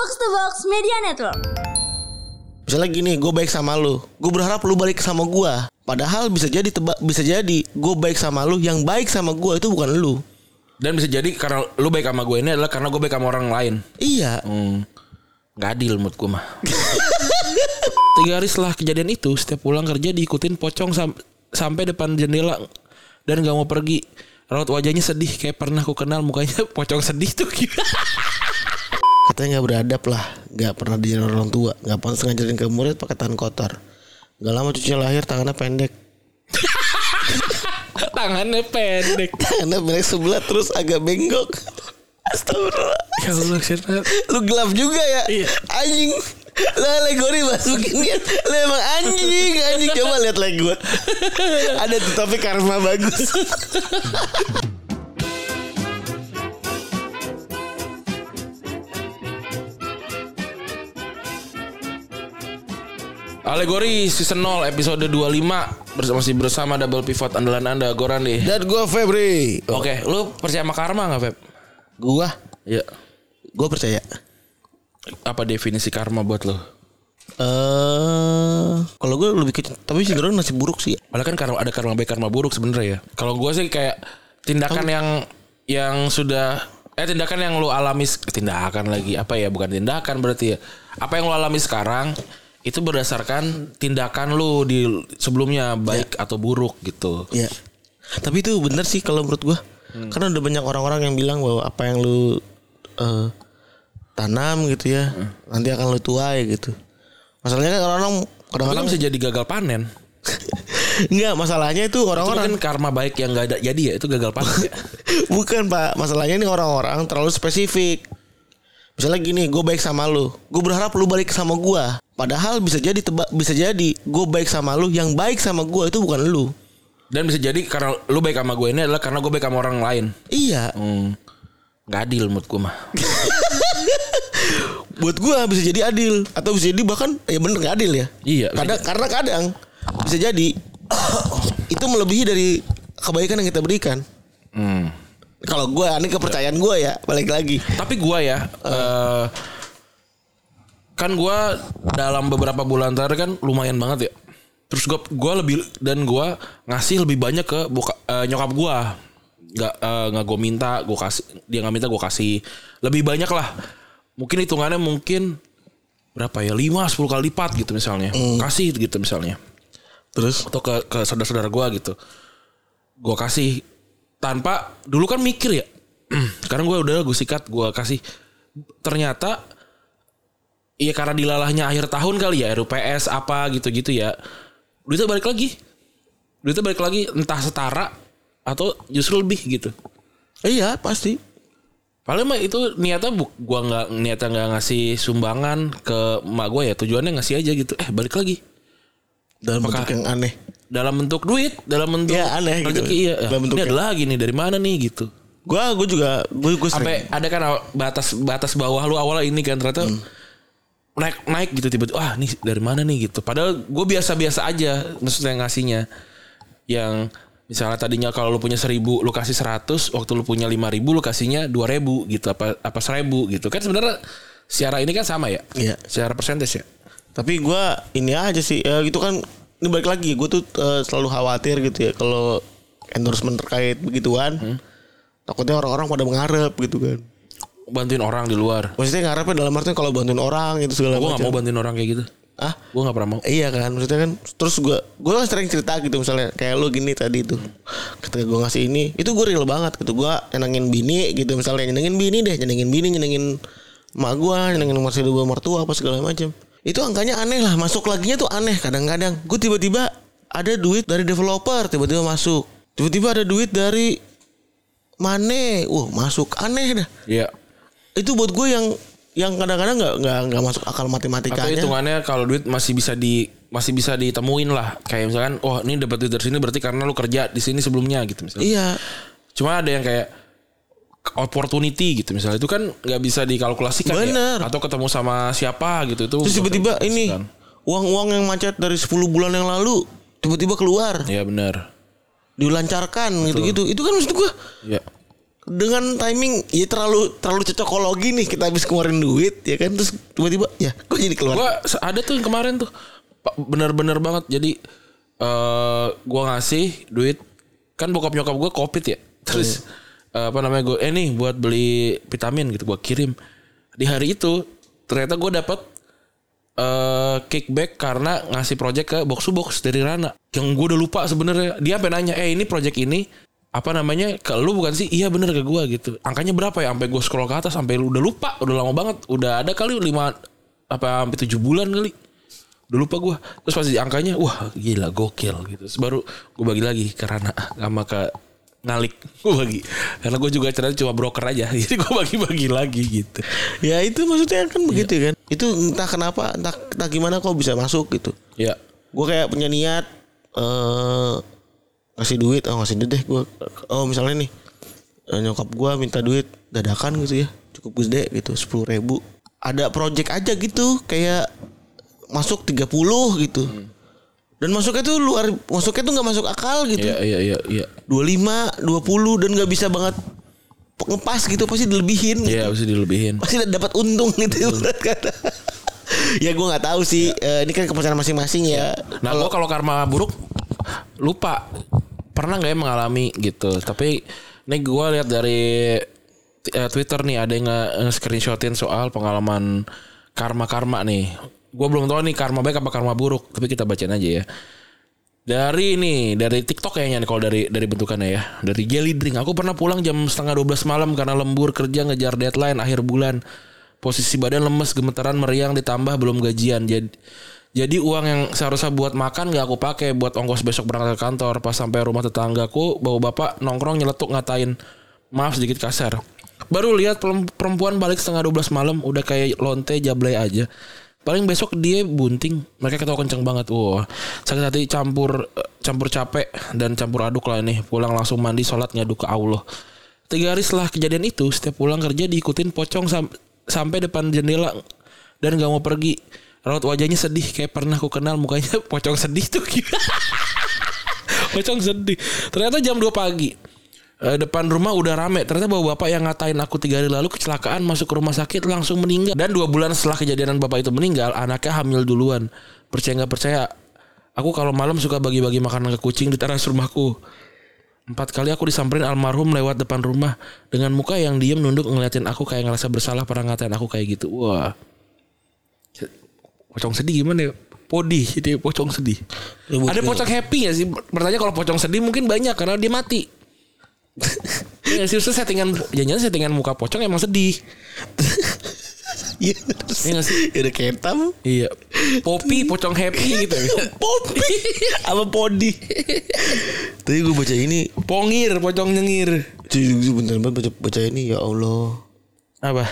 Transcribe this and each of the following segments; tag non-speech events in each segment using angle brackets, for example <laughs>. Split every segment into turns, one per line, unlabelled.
Box to Box Media Network.
Misalnya gini, gue baik sama lu, gue berharap lu balik sama gue. Padahal bisa jadi tebak, bisa jadi gue baik sama lu, yang baik sama gue itu bukan lu.
Dan bisa jadi karena lu baik sama gue ini adalah karena gue baik sama orang lain.
Iya,
Hmm. Gak adil menurut gue mah. <laughs> Tiga hari setelah kejadian itu, setiap pulang kerja diikutin pocong sam- sampai depan jendela dan gak mau pergi. Raut wajahnya sedih kayak pernah aku kenal mukanya <laughs> pocong sedih tuh. <laughs>
katanya nggak beradab lah, nggak pernah diajarin orang tua, nggak pantas ngajarin ke murid pakai tangan kotor. Gak lama cucunya lahir tangannya pendek, <laughs>
Tangannya pendek.
tangannya pendek sebelah terus agak bengkok. Astagfirullah.
Ya Allah.
Lu gelap juga ya
Iya.
Anjing Lu alegori masukin kan Lu emang anjing Anjing Coba lihat lagi gue <laughs> Ada tuh tapi karma bagus <laughs>
Alegori season 0 episode 25 bersama masih bersama double pivot andalan Anda Goran deh.
Dan gue Febri
Oke, lu percaya sama karma gak Feb?
Gue
Iya.
Gue percaya
Apa definisi karma buat lo?
Eh, Kalau gue lebih ke Tapi sih masih buruk sih
Padahal kan karma ada karma baik karma buruk sebenarnya ya. Kalau gua sih kayak tindakan yang yang sudah eh tindakan yang lu alami tindakan lagi apa ya bukan tindakan berarti ya. Apa yang lu alami sekarang itu berdasarkan tindakan lu di sebelumnya baik atau buruk gitu.
Iya Tapi itu bener sih kalau menurut gue Karena udah banyak orang-orang yang bilang bahwa Apa yang lu eh, Tanam gitu ya Nanti akan lu tuai gitu. Masalahnya kan orang-orang Kadang-kadang
bisa jadi gagal panen. <laughs>
Enggak masalahnya itu
Itu
orang-orang
kan karma baik yang gak ada jadi ya itu gagal panen ya. <laughs>
Bukan pak. Masalahnya ini orang-orang terlalu spesifik. Misalnya gini Gue baik sama lu. Gue berharap lu balik sama gue Padahal bisa jadi tebak Bisa jadi Gue baik sama lu Yang baik sama gue itu bukan lu
Dan bisa jadi karena lu baik sama gue ini adalah karena gue baik sama orang lain.
Iya
Hmm. Gak adil menurut gue mah. <laughs>
Buat gue bisa jadi adil Atau bisa jadi bahkan Ya bener gak adil ya
Iya.
kadang, Karena kadang Bisa jadi <coughs> Itu melebihi dari Kebaikan yang kita berikan
Hmm.
Kalau gue Ini kepercayaan gue ya Balik lagi
Tapi gua ya eh, kan gua dalam beberapa bulan terakhir kan lumayan banget ya. Terus gua gua lebih dan gua ngasih lebih banyak ke buka, eh, nyokap gua. Nggak eh, nggak gua minta, gua kasih dia nggak minta gua kasih lebih banyak lah. Mungkin hitungannya mungkin berapa ya? 5 10 kali lipat gitu misalnya. Kasih gitu misalnya.
Terus
Atau ke ke saudara-saudara gua gitu. Gua kasih tanpa dulu kan mikir ya. <clears throat> Sekarang gua udah gue sikat gua kasih ternyata Iya karena dilalahnya akhir tahun kali ya RUPS apa gitu-gitu ya. Duitnya balik lagi. Duitnya balik lagi entah setara atau justru lebih gitu.
Iya pasti
Paling mah itu niatnya bu, gua nggak niatnya nggak ngasih sumbangan ke emak gua ya tujuannya ngasih aja gitu. Eh balik lagi
Dalam
Apakah-
bentuk yang aneh
dalam bentuk duit, dalam bentuk
Iya, aneh gitu.
rezeki iya.
Dalam bentuk
ini
yang-
ada lagi nih dari mana nih gitu.
Gue gue juga Gue gue
Sampai ada kan batas batas bawah lu awalnya ini kan ternyata
Hmm.
Naik naik gitu tiba-tiba wah nih dari mana nih gitu. Padahal gue biasa-biasa aja maksudnya ngasihnya yang misalnya tadinya kalau lu punya seribu lu kasih 100 waktu lu punya lima ribu lu kasihnya dua ribu gitu apa apa seribu gitu kan sebenarnya secara ini kan sama ya
Iya.
secara persentase ya
Tapi gue ini aja sih ya gitu kan ini balik lagi gue tuh eh, selalu khawatir gitu ya kalau endorsement terkait begituan takutnya orang-orang pada mengharap gitu kan.
Bantuin orang di luar.
Maksudnya ngarepnya dalam artian kalau bantuin orang itu segala
gue gak
macam.
mau bantuin orang kayak gitu.
Ah,
gue gak pernah mau.
Iya kan maksudnya kan terus gue gue kan sering cerita gitu misalnya kayak lu gini tadi tuh. Ketika gue ngasih ini itu gue real banget gitu. Gue nyenengin bini gitu misalnya nyenengin bini deh nyenengin bini nyenengin emak gue nyenengin masih dua mertua apa segala macam. Itu angkanya aneh lah masuk laginya tuh aneh kadang-kadang. Gue tiba-tiba ada duit dari developer tiba-tiba masuk. Tiba-tiba ada duit dari Mane, wah masuk aneh dah.
Iya
Itu buat gue yang yang kadang-kadang nggak nggak nggak masuk akal
Atau
matematikanya.
hitungannya kalau duit masih bisa di masih bisa ditemuin lah. Kayak misalkan, oh ini dapat duit dari sini berarti karena lu kerja di sini sebelumnya gitu misalnya.
Iya,
Cuma ada yang kayak opportunity gitu misalnya itu kan nggak bisa dikalkulasikan
Bener.
ya. Atau ketemu sama siapa gitu itu.
Terus tiba-tiba ini uang-uang yang macet dari 10 bulan yang lalu tiba-tiba keluar,
Iya benar.
dilancarkan gitu-gitu. Itu kan maksud gua
Iya.
Dengan timing ya terlalu terlalu cocokologi nih kita habis keluarin duit ya kan? Terus tiba-tiba ya kok jadi keluar?
Gua ada tuh yang kemarin tuh bener-bener banget. Jadi eh gua ngasih duit. Kan bokap nyokap gua covid ya? Terus eh, apa namanya gue eh nih buat beli vitamin gitu gua kirim. Di hari itu ternyata gue dapat eh kickback karena ngasih project ke box to box dari Rana. Yang gue udah lupa sebenarnya. Dia sampai nanya eh ini project ini apa namanya ke lu bukan sih iya bener ke gua gitu. Angkanya berapa ya? Sampai gue scroll ke atas sampai udah lupa udah lama banget. Udah ada kali lima apa sampai tujuh bulan kali. Udah lupa gue terus pas di angkanya wah gila gokil gitu. Terus baru gue bagi lagi ke Rana sama ke ngalik gue bagi. Karena gue juga ternyata cuma broker aja <laughs> jadi gue bagi-bagi lagi gitu.
Ya itu maksudnya kan begitu kan? Itu entah kenapa entah, entah gimana kok bisa masuk gitu.
Ya
gue kayak punya niat eh ngasih duit oh ngasih duit deh gue oh misalnya nih eh, nyokap gue minta duit dadakan gitu ya cukup gede gitu sepuluh ribu. Ada project aja gitu kayak masuk 30 gitu. Dan masuknya tuh luar masuknya tuh nggak masuk akal gitu.
Iya iya iya iya.
25 20 dan nggak bisa banget ngepas gitu pasti dilebihin
iya harus dilebihin.
Pasti dapat untung gitu kata. <laughs> Ya gue nggak tahu sih Eh, ini kan kepercayaan masing-masing ya.
Nah, gue kalau karma buruk lupa pernah nggak ya mengalami gitu. Tapi ini gue lihat dari eh, Twitter nih ada yang nge-screenshotin soal pengalaman karma-karma nih. Gue belum tahu nih karma baik apa karma buruk, tapi kita bacain aja ya. Dari ini, dari TikTok kayaknya nih kalau dari dari bentukannya ya. Dari Jelly Drink. Aku pernah pulang jam setengah 12 malam karena lembur kerja ngejar deadline akhir bulan. Posisi badan lemes, gemetaran meriang ditambah belum gajian. Jadi jadi uang yang seharusnya buat makan gak aku pakai buat ongkos besok berangkat ke kantor. Pas sampai rumah tetanggaku, bawa bapak nongkrong nyeletuk ngatain maaf sedikit kasar. Baru lihat perempuan balik setengah 12 malam udah kayak lonte jablay aja. Paling besok dia bunting, mereka ketawa kenceng banget. Wah, sakit hati campur campur capek dan campur aduk lah nih. Pulang langsung mandi, sholat ngadu ke Allah. Tiga hari setelah kejadian itu, setiap pulang kerja diikutin pocong sam- sampai depan jendela dan gak mau pergi. Raut wajahnya sedih kayak pernah aku kenal mukanya <laughs> pocong sedih tuh. <laughs> pocong sedih. Ternyata jam 2 pagi. Eh, depan rumah udah rame. Ternyata bawa bapak yang ngatain aku tiga hari lalu kecelakaan masuk ke rumah sakit langsung meninggal. Dan dua bulan setelah kejadian bapak itu meninggal, anaknya hamil duluan. Percaya nggak percaya? Aku kalau malam suka bagi-bagi makanan ke kucing di teras rumahku. Empat kali aku disamperin almarhum lewat depan rumah dengan muka yang diem nunduk ngeliatin aku kayak ngerasa bersalah pernah ngatain aku kayak gitu. Wah. Pocong sedih gimana ya? Podi, jadi pocong sedih.
Ribut
Ada pocong happy ya sih? Bertanya kalau pocong sedih mungkin banyak karena dia mati. <laughs> Iya sih, settingan jangan settingan muka pocong emang sedih.
Iya
Iya sih?
Ya udah ketam
Iya. Poppy pocong happy gitu.
Popi Apa podi Tadi gue baca ini
Pongir pocong nyengir.
Cuy gue bentar banget baca, baca ini Ya Allah
Apa?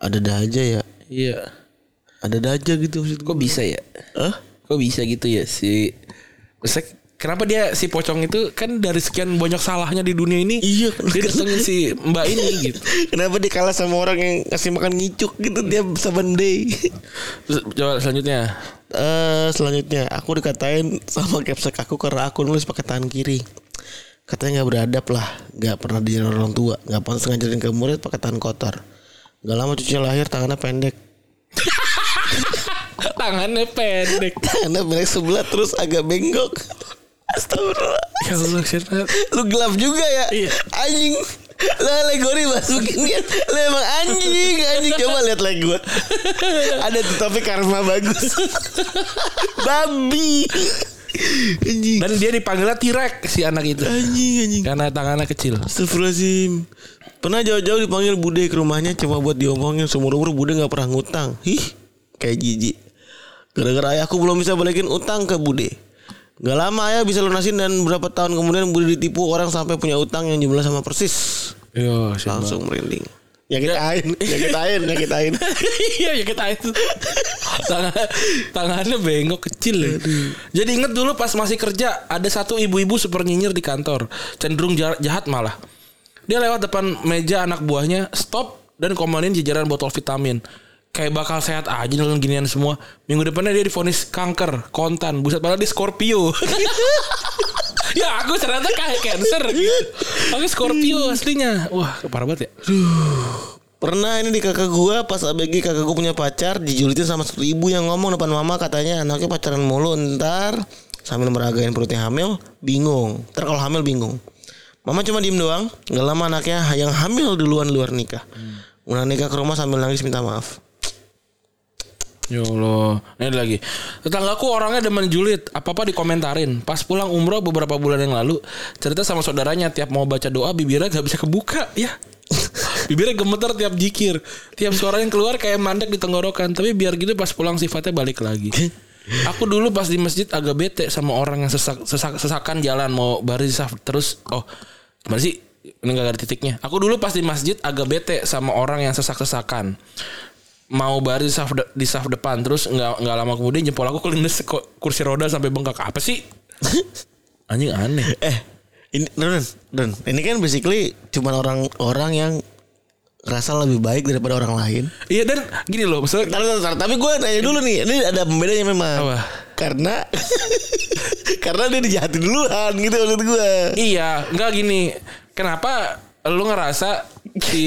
Ada dah aja ya
Iya.
Ada aja gitu maksud
Kok bisa ya?
Hah?
Kok bisa gitu ya si Maksudnya kenapa dia si pocong itu kan dari sekian banyak salahnya di dunia ini
Iya.
dia datengin si mbak ini <laughs> gitu
Kenapa dia kalah sama orang yang ngasih makan ngicuk gitu Dia seven day
Terus, coba selanjutnya
Eh selanjutnya aku dikatain sama capsek aku karena aku nulis pakai tangan kiri. Katanya nggak beradab lah, nggak pernah diajarin orang tua, nggak pantas ngajarin ke murid pakai tangan kotor. Gak lama cucunya lahir tangannya pendek.
Tangannya pendek.
Tangannya pendek sebelah terus agak bengkok. Astagfirullah.
ya Allah siapa
Lu gelap juga ya?
Iya.
Anjing. Lu alegori masukin kan Lu emang anjing Anjing. Coba lihat like gue Ada tuh tapi karma bagus. Babi. Anjing.
Dan dia dipanggilnya Tirek si anak itu.
Anjing anjing.
Karena tangannya kecil.
Astagfirullahaladzim. Pernah jauh-jauh dipanggil Bude ke rumahnya Cuma buat diomongin. Seumur umur Bude gak pernah ngutang. Hih Kayak jijik Gara-gara ayahku belum bisa balikin utang ke Bude. Gak lama ayah bisa lunasin Dan berapa tahun kemudian Bude ditipu orang Sampai punya utang yang jumlah sama persis.
Iya?
Langsung merinding. Nyakitain Nyakitain Nyakitain <laughs>
Iya ya kita itu Tangan, Tangannya bengkok kecil ya. Jadi inget dulu pas masih kerja Ada satu ibu-ibu super nyinyir di kantor. Cenderung ja- jahat malah. Dia lewat depan meja anak buahnya Stop dan komenin jajaran botol vitamin Kayak bakal sehat aja dengan ginian semua Minggu depannya dia difonis kanker Kontan Buset padahal dia Scorpio <laughs> ya aku ternyata kayak cancer gitu. Aku Scorpio aslinya. Wah, parah banget ya.
Pernah ini di kakak gua pas ABG kakak gua punya pacar dijulitin sama ibu yang ngomong depan mama katanya anaknya pacaran mulu ntar sambil meragain perutnya hamil bingung. Ntar kalau hamil bingung. Mama cuma diem doang. Gak lama anaknya yang hamil duluan luar nikah. Udah nikah ke rumah sambil nangis minta maaf.
Ya Allah. Ini lagi. Tetanggaku orangnya demen julid. Apa-apa dikomentarin. Pas pulang umroh beberapa bulan yang lalu. Cerita sama saudaranya. Tiap mau baca doa bibirnya gak bisa kebuka. Ya. <laughs> Bibirnya gemeter tiap jikir. Tiap suara yang keluar kayak mandek di tenggorokan. Tapi biar gitu pas pulang sifatnya balik lagi. Aku dulu pas di masjid agak bete sama orang yang sesak, sesak sesakan jalan mau baris terus oh gimana sih ini gak ada titiknya. Aku dulu pas di masjid agak bete sama orang yang sesak-sesakan mau baris di saf, de- di saf depan terus nggak nggak lama kemudian jempol aku kelindes kursi roda sampai bengkak apa sih <laughs> anjing aneh
Eh, ini Don, Don, ini kan basically cuman orang-orang yang rasa lebih baik daripada orang lain.
iya dan gini loh misalnya
Ntar, ntar, ntar. Tapi gue nanya dulu nih, ini ada pembedanya memang.
Apa?
Karena <laughs> karena dia dijahatin duluan gitu menurut gue.
iya nggak gini kenapa lu ngerasa si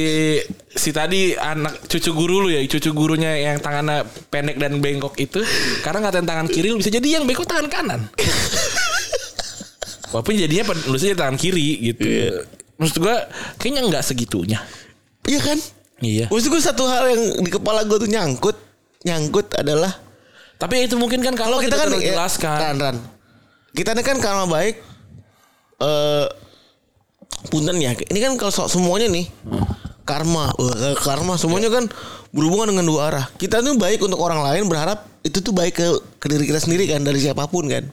si tadi anak cucu guru lu ya cucu gurunya yang tangannya pendek dan bengkok itu karena ngatain tangan kiri lu bisa jadi yang bengkok tangan kanan <laughs> walaupun jadinya pen- lu sih tangan kiri gitu maksud gua kayaknya nggak segitunya
Iya kan?
iya
Maksud gue satu hal yang di kepala gue tuh nyangkut, nyangkut adalah
Tapi itu mungkin kan kalau kita kan
ya,
jelaskan.
Ran, Ran. Kita ini kan karma baik eh punten ya. Ini kan kalau semuanya nih karma, eh, karma semuanya kan berhubungan dengan dua arah. Kita tuh baik untuk orang lain berharap itu tuh baik ke, ke diri kita sendiri kan dari siapa pun kan.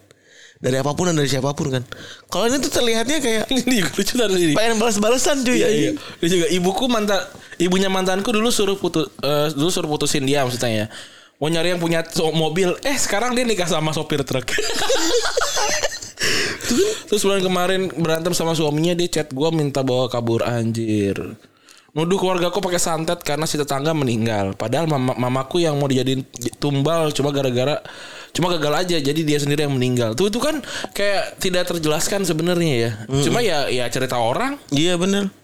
Dari apa pun dan dari siapa pun kan. Kalau ini tuh terlihatnya kayak <laughs>
Ini lucu tadi ini.
pengen balas-balasan cuy.
Iya, iya. Dia juga ibuku mantan ibunya mantanku dulu suruh putus eh, dulu suruh putusin dia maksudnya ya. Mau nyari yang punya mobil, eh sekarang dia nikah sama sopir truk. <laughs> Terus bulan kemarin berantem sama suaminya dia chat gua minta bawa kabur anjir. Nuduh keluargaku pakai santet karena si tetangga meninggal. Padahal mama, mamaku yang mau dijadiin tumbal cuma gara-gara cuma gagal aja jadi dia sendiri yang meninggal. Tuh itu kan kayak tidak terjelaskan sebenarnya ya. Cuma ya ya cerita orang.
Iya bener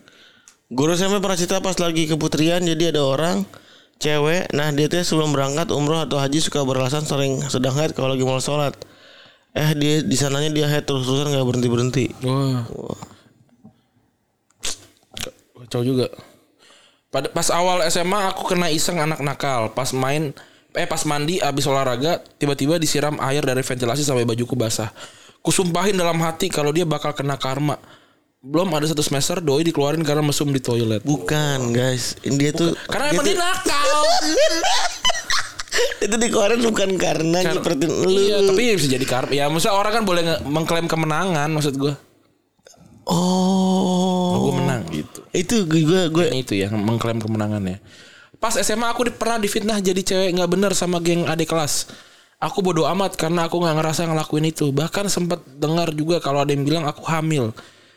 Guru saya pernah cerita pas lagi keputrian Jadi ada orang Cewek Nah dia tuh sebelum berangkat umroh atau haji Suka beralasan sering sedang haid Kalau lagi mau sholat Eh dia di sananya dia haid terus-terusan gak berhenti-berhenti
Wah. Kacau juga. Pada pas awal SMA aku kena iseng anak nakal. Pas main eh pas mandi abis olahraga tiba-tiba disiram air dari ventilasi sampai bajuku basah. Kusumpahin dalam hati kalau dia bakal kena karma. Belum ada satu semester doi dikeluarin karena mesum di toilet.
Bukan guys Ini dia tuh
Karena emang dia nakal. <laughs>
Itu dikeluarin bukan karena
Kar-
nyipetin lu
Iya, tapi bisa jadi karma. Ya, maksudnya orang kan boleh mengklaim kemenangan maksud gue.
Oh
gue menang gitu.
Itu gue gue
Ini itu ya mengklaim kemenangannya. Pas SMA aku di- pernah difitnah jadi cewek nggak bener sama geng adik kelas. Aku bodoh amat karena aku nggak ngerasa ngelakuin itu. Bahkan sempat dengar juga kalau ada yang bilang aku hamil.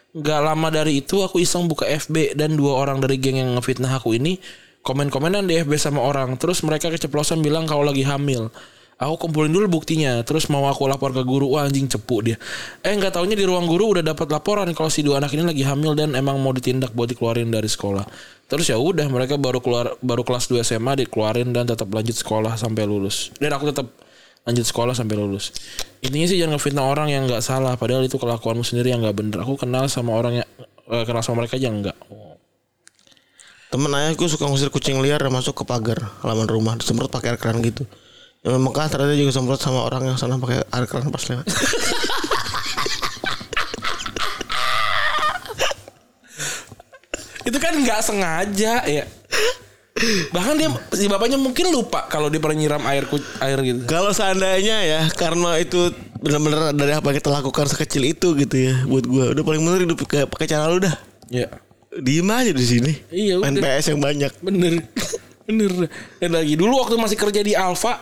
Gak lama dari itu aku iseng buka FB dan dua orang dari geng yang ngefitnah aku ini komen-komenan di FB sama orang. Terus mereka keceplosan bilang kalau lagi hamil. Aku kumpulin dulu buktinya, terus mau aku lapor ke guru, wah anjing cepu dia. Eh nggak taunya di ruang guru udah dapat laporan kalau si dua anak ini lagi hamil dan emang mau ditindak buat dikeluarin dari sekolah. Terus ya udah mereka baru keluar baru kelas 2 SMA dikeluarin dan tetap lanjut sekolah sampai lulus. Dan aku tetap lanjut sekolah sampai lulus. Intinya sih jangan ngefitnah orang yang nggak salah, padahal itu kelakuanmu sendiri yang nggak bener. Aku kenal sama orang yang eh, kenal sama mereka aja enggak.
Temen ayahku suka ngusir kucing liar dan masuk ke pagar halaman rumah disemprot pakai air keran gitu. Yang memang kan ternyata juga semprot sama orang yang sana pakai air keran pas lewat.
Itu kan nggak sengaja ya. Bahkan dia si bapaknya mungkin lupa kalau dia pernah nyiram air air gitu.
Kalau seandainya ya karma itu benar-benar dari apa yang kita lakukan sekecil itu gitu ya buat gua udah paling bener hidup kayak pakai cara lu dah.
Ya.
Diem aja di sini.
Iya,
Main
udah.
PS yang banyak.
Bener. <laughs> Bener. Dan lagi dulu waktu masih kerja di Alfa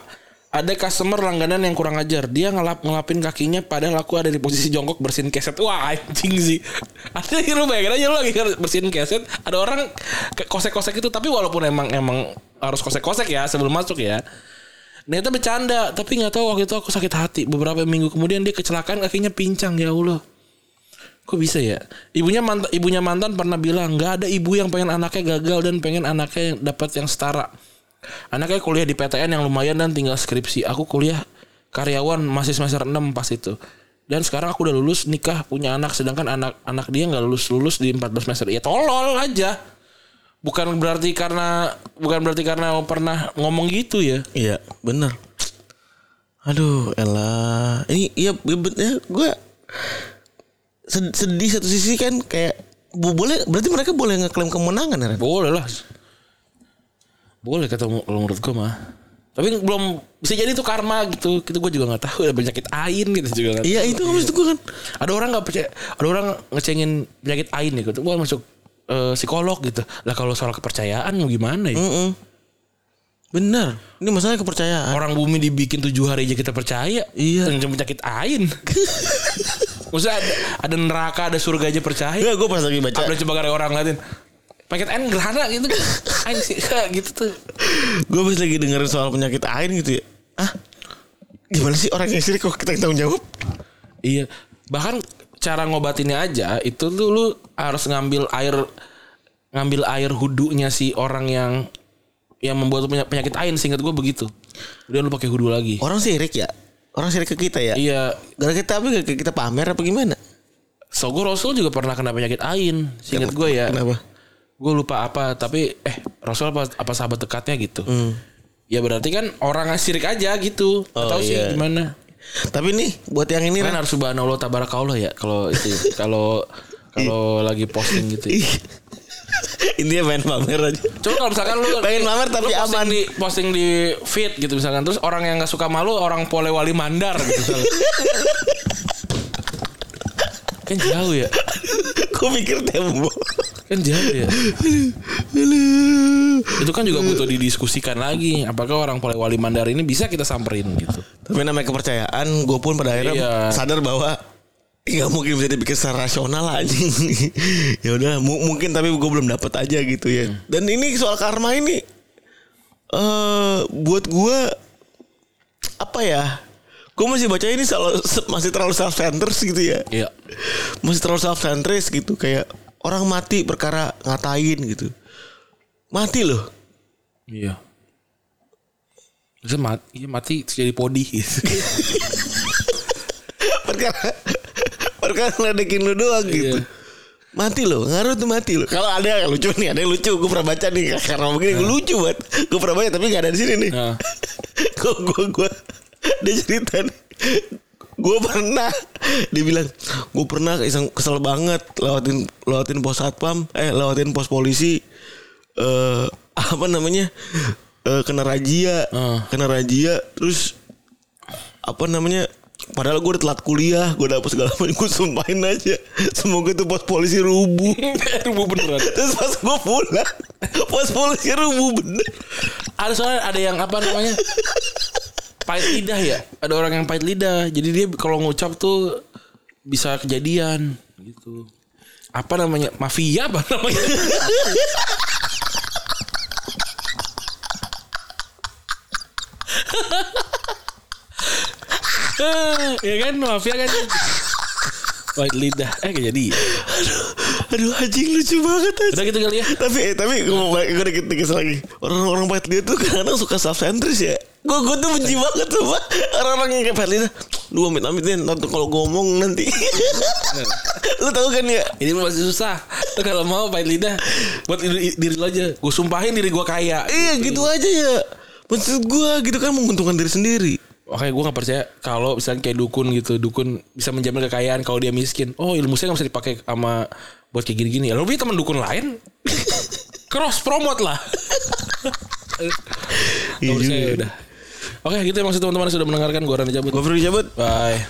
ada customer langganan yang kurang ajar. Dia ngelap ngelapin kakinya padahal aku ada di posisi jongkok bersihin keset. Wah anjing sih. <laughs> Ada lu bayangin aja lu lagi bersihin keset. Ada orang kosek-kosek itu. Tapi walaupun emang emang harus kosek-kosek ya sebelum masuk ya. Ternyata bercanda. Tapi nggak tahu waktu itu aku sakit hati. Beberapa minggu kemudian dia kecelakaan kakinya pincang ya Allah. Kok bisa ya? Ibunya mantan, ibunya mantan pernah bilang nggak ada ibu yang pengen anaknya gagal dan pengen anaknya yang dapat yang setara. Anaknya kuliah di PTN yang lumayan dan tinggal skripsi. Aku kuliah karyawan masih semester 6 pas itu. Dan sekarang aku udah lulus nikah punya anak sedangkan anak anak dia nggak lulus lulus di 14 semester. Ya tolol aja. Bukan berarti karena bukan berarti karena pernah ngomong gitu ya.
Iya, bener. Aduh, elah. Ini iya ya, gue sedih satu sisi kan kayak bu- boleh berarti mereka boleh ngeklaim kemenangan ya?
Boleh lah. Boleh kata kalau menurut gue mah. Tapi belum bisa jadi itu karma gitu. Itu gue juga nggak tahu ada penyakit ain gitu juga nggak
Iya itu maksud gue kan.
ada orang nggak percaya ada orang ngecengin penyakit ain gitu gua masuk eh, psikolog gitu lah kalau soal kepercayaan mau gimana ya
Mm-mm. Bener. Ini masalah kepercayaan.
orang bumi dibikin tujuh hari aja kita percaya
Iya.
tentang penyakit ain <laughs> Maksudnya ada, ada neraka ada surga aja percaya.
Enggak, gue pas lagi baca.
Apalagi coba gara orang ngeliatin. Penyakit ain gerhana gitu. Ain sih <laughs> gitu tuh.
Gue pas lagi dengerin soal penyakit ain gitu ya. Ah, gimana sih orang yang sirik kok kita yang tanggung jawab?
iya. Bahkan cara ngobatinnya aja itu tuh lu harus ngambil air ngambil air hudunya si orang yang yang membuat penyakit ain. Singkat gue begitu. Udah lu pakai hudu lagi.
Orang sirik ya. Orang sirik ke kita ya.
iya
Gara kita apa gak kita pamer apa gimana?
Sogo Rasul juga pernah kena penyakit ain singkat gue ya
Kenapa?
gue lupa apa tapi eh Rasul apa apa sahabat dekatnya gitu
Hmm.
ya berarti kan orang sirik aja gitu
Oh,
atau
iya.
sih gimana
Tapi nih buat yang ini
kan harus subhanallah tabarakallah ya kalau itu kalau <laughs> kalau lagi posting gitu ya. <laughs>
Intinya main pamer aja.
Coba kalau misalkan lu
Pengen pamer tapi
lu posting
aman.
di posting di feed gitu misalkan terus orang yang nggak suka malu orang Polewali Mandar gitu misalkan. kan jauh ya
Gue mikir tembok.
kan jauh ya itu kan juga butuh didiskusikan lagi apakah orang Polewali Mandar ini bisa kita samperin gitu
Tapi namanya kepercayaan, gue pun pada akhirnya
Iya.
sadar bahwa nggak mungkin bisa dipikir secara rasional anjing. <laughs> ya udah, mu- mungkin tapi gue belum dapat aja gitu ya. Dan ini soal karma ini, eh buat gue apa ya? Gue masih baca ini selalu, masih terlalu self centered gitu ya.
iya
Masih terlalu self centered gitu kayak orang mati perkara ngatain gitu. Mati loh.
iya bisa mati, iya mati terus jadi podi gitu. <laughs>
perkara perkara ngeledekin lu doang gitu.
Iya.
Mati loh, ngaruh tuh mati loh. Kalau ada yang lucu nih, ada yang lucu. Gue pernah baca nih karena mungkin gue lucu banget. Gue pernah baca tapi gak ada di sini nih. Gue gue gue dia cerita nih. Gue pernah dia bilang gue pernah iseng- kesel banget lewatin lewatin pos satpam eh lewatin pos polisi eh apa namanya eh kena razia
Ah.
kena razia terus apa namanya padahal gue udah telat kuliah gue dapet segala macam gue sumpahin aja semoga tuh pos polisi rubuh <laughs>
Rubuh beneran. <laughs>
terus pas gue pulang pos polisi rubuh bener
Ada soalnya ada yang apa namanya? pahit lidah ya. Ada orang yang pahit lidah. Jadi dia kalau ngucap tuh bisa kejadian gitu. Apa namanya? Mafia apa namanya? <laughs> <laughs> ya kan mafia kan? Pahit lidah eh kejadian
aduh anjing lucu banget anjing.
udah gitu kali ya?
Tapi eh, tapi gue mau gue dikit dikit lagi. Orang-orang pahit lidah tuh kadang suka self centris ya. Gue gue tuh benci banget tuh Pak. orang-orang yang kayak pahit lidah lu amit amit deh nanti kalau gue ngomong nanti. Lu tahu kan ya?
Ini masih susah. Lu kalau mau pahit lidah buat diri, diri lo aja. Gue sumpahin diri gue kaya.
iya gitu aja ya. Maksud gue gitu kan menguntungkan diri sendiri
Makanya gue gak percaya kalau misalnya kayak dukun gitu, dukun bisa menjamin kekayaan kalau dia miskin. Oh ilmu saya gak bisa dipakai sama buat kayak gini-gini. Ya lo punya teman dukun lain, <laughs> cross promote lah. <laughs>
Iya juga.
udah. Oke gitu ya maksud teman-teman sudah mendengarkan gue Rani cabut.
gue perlu cabut
Bye.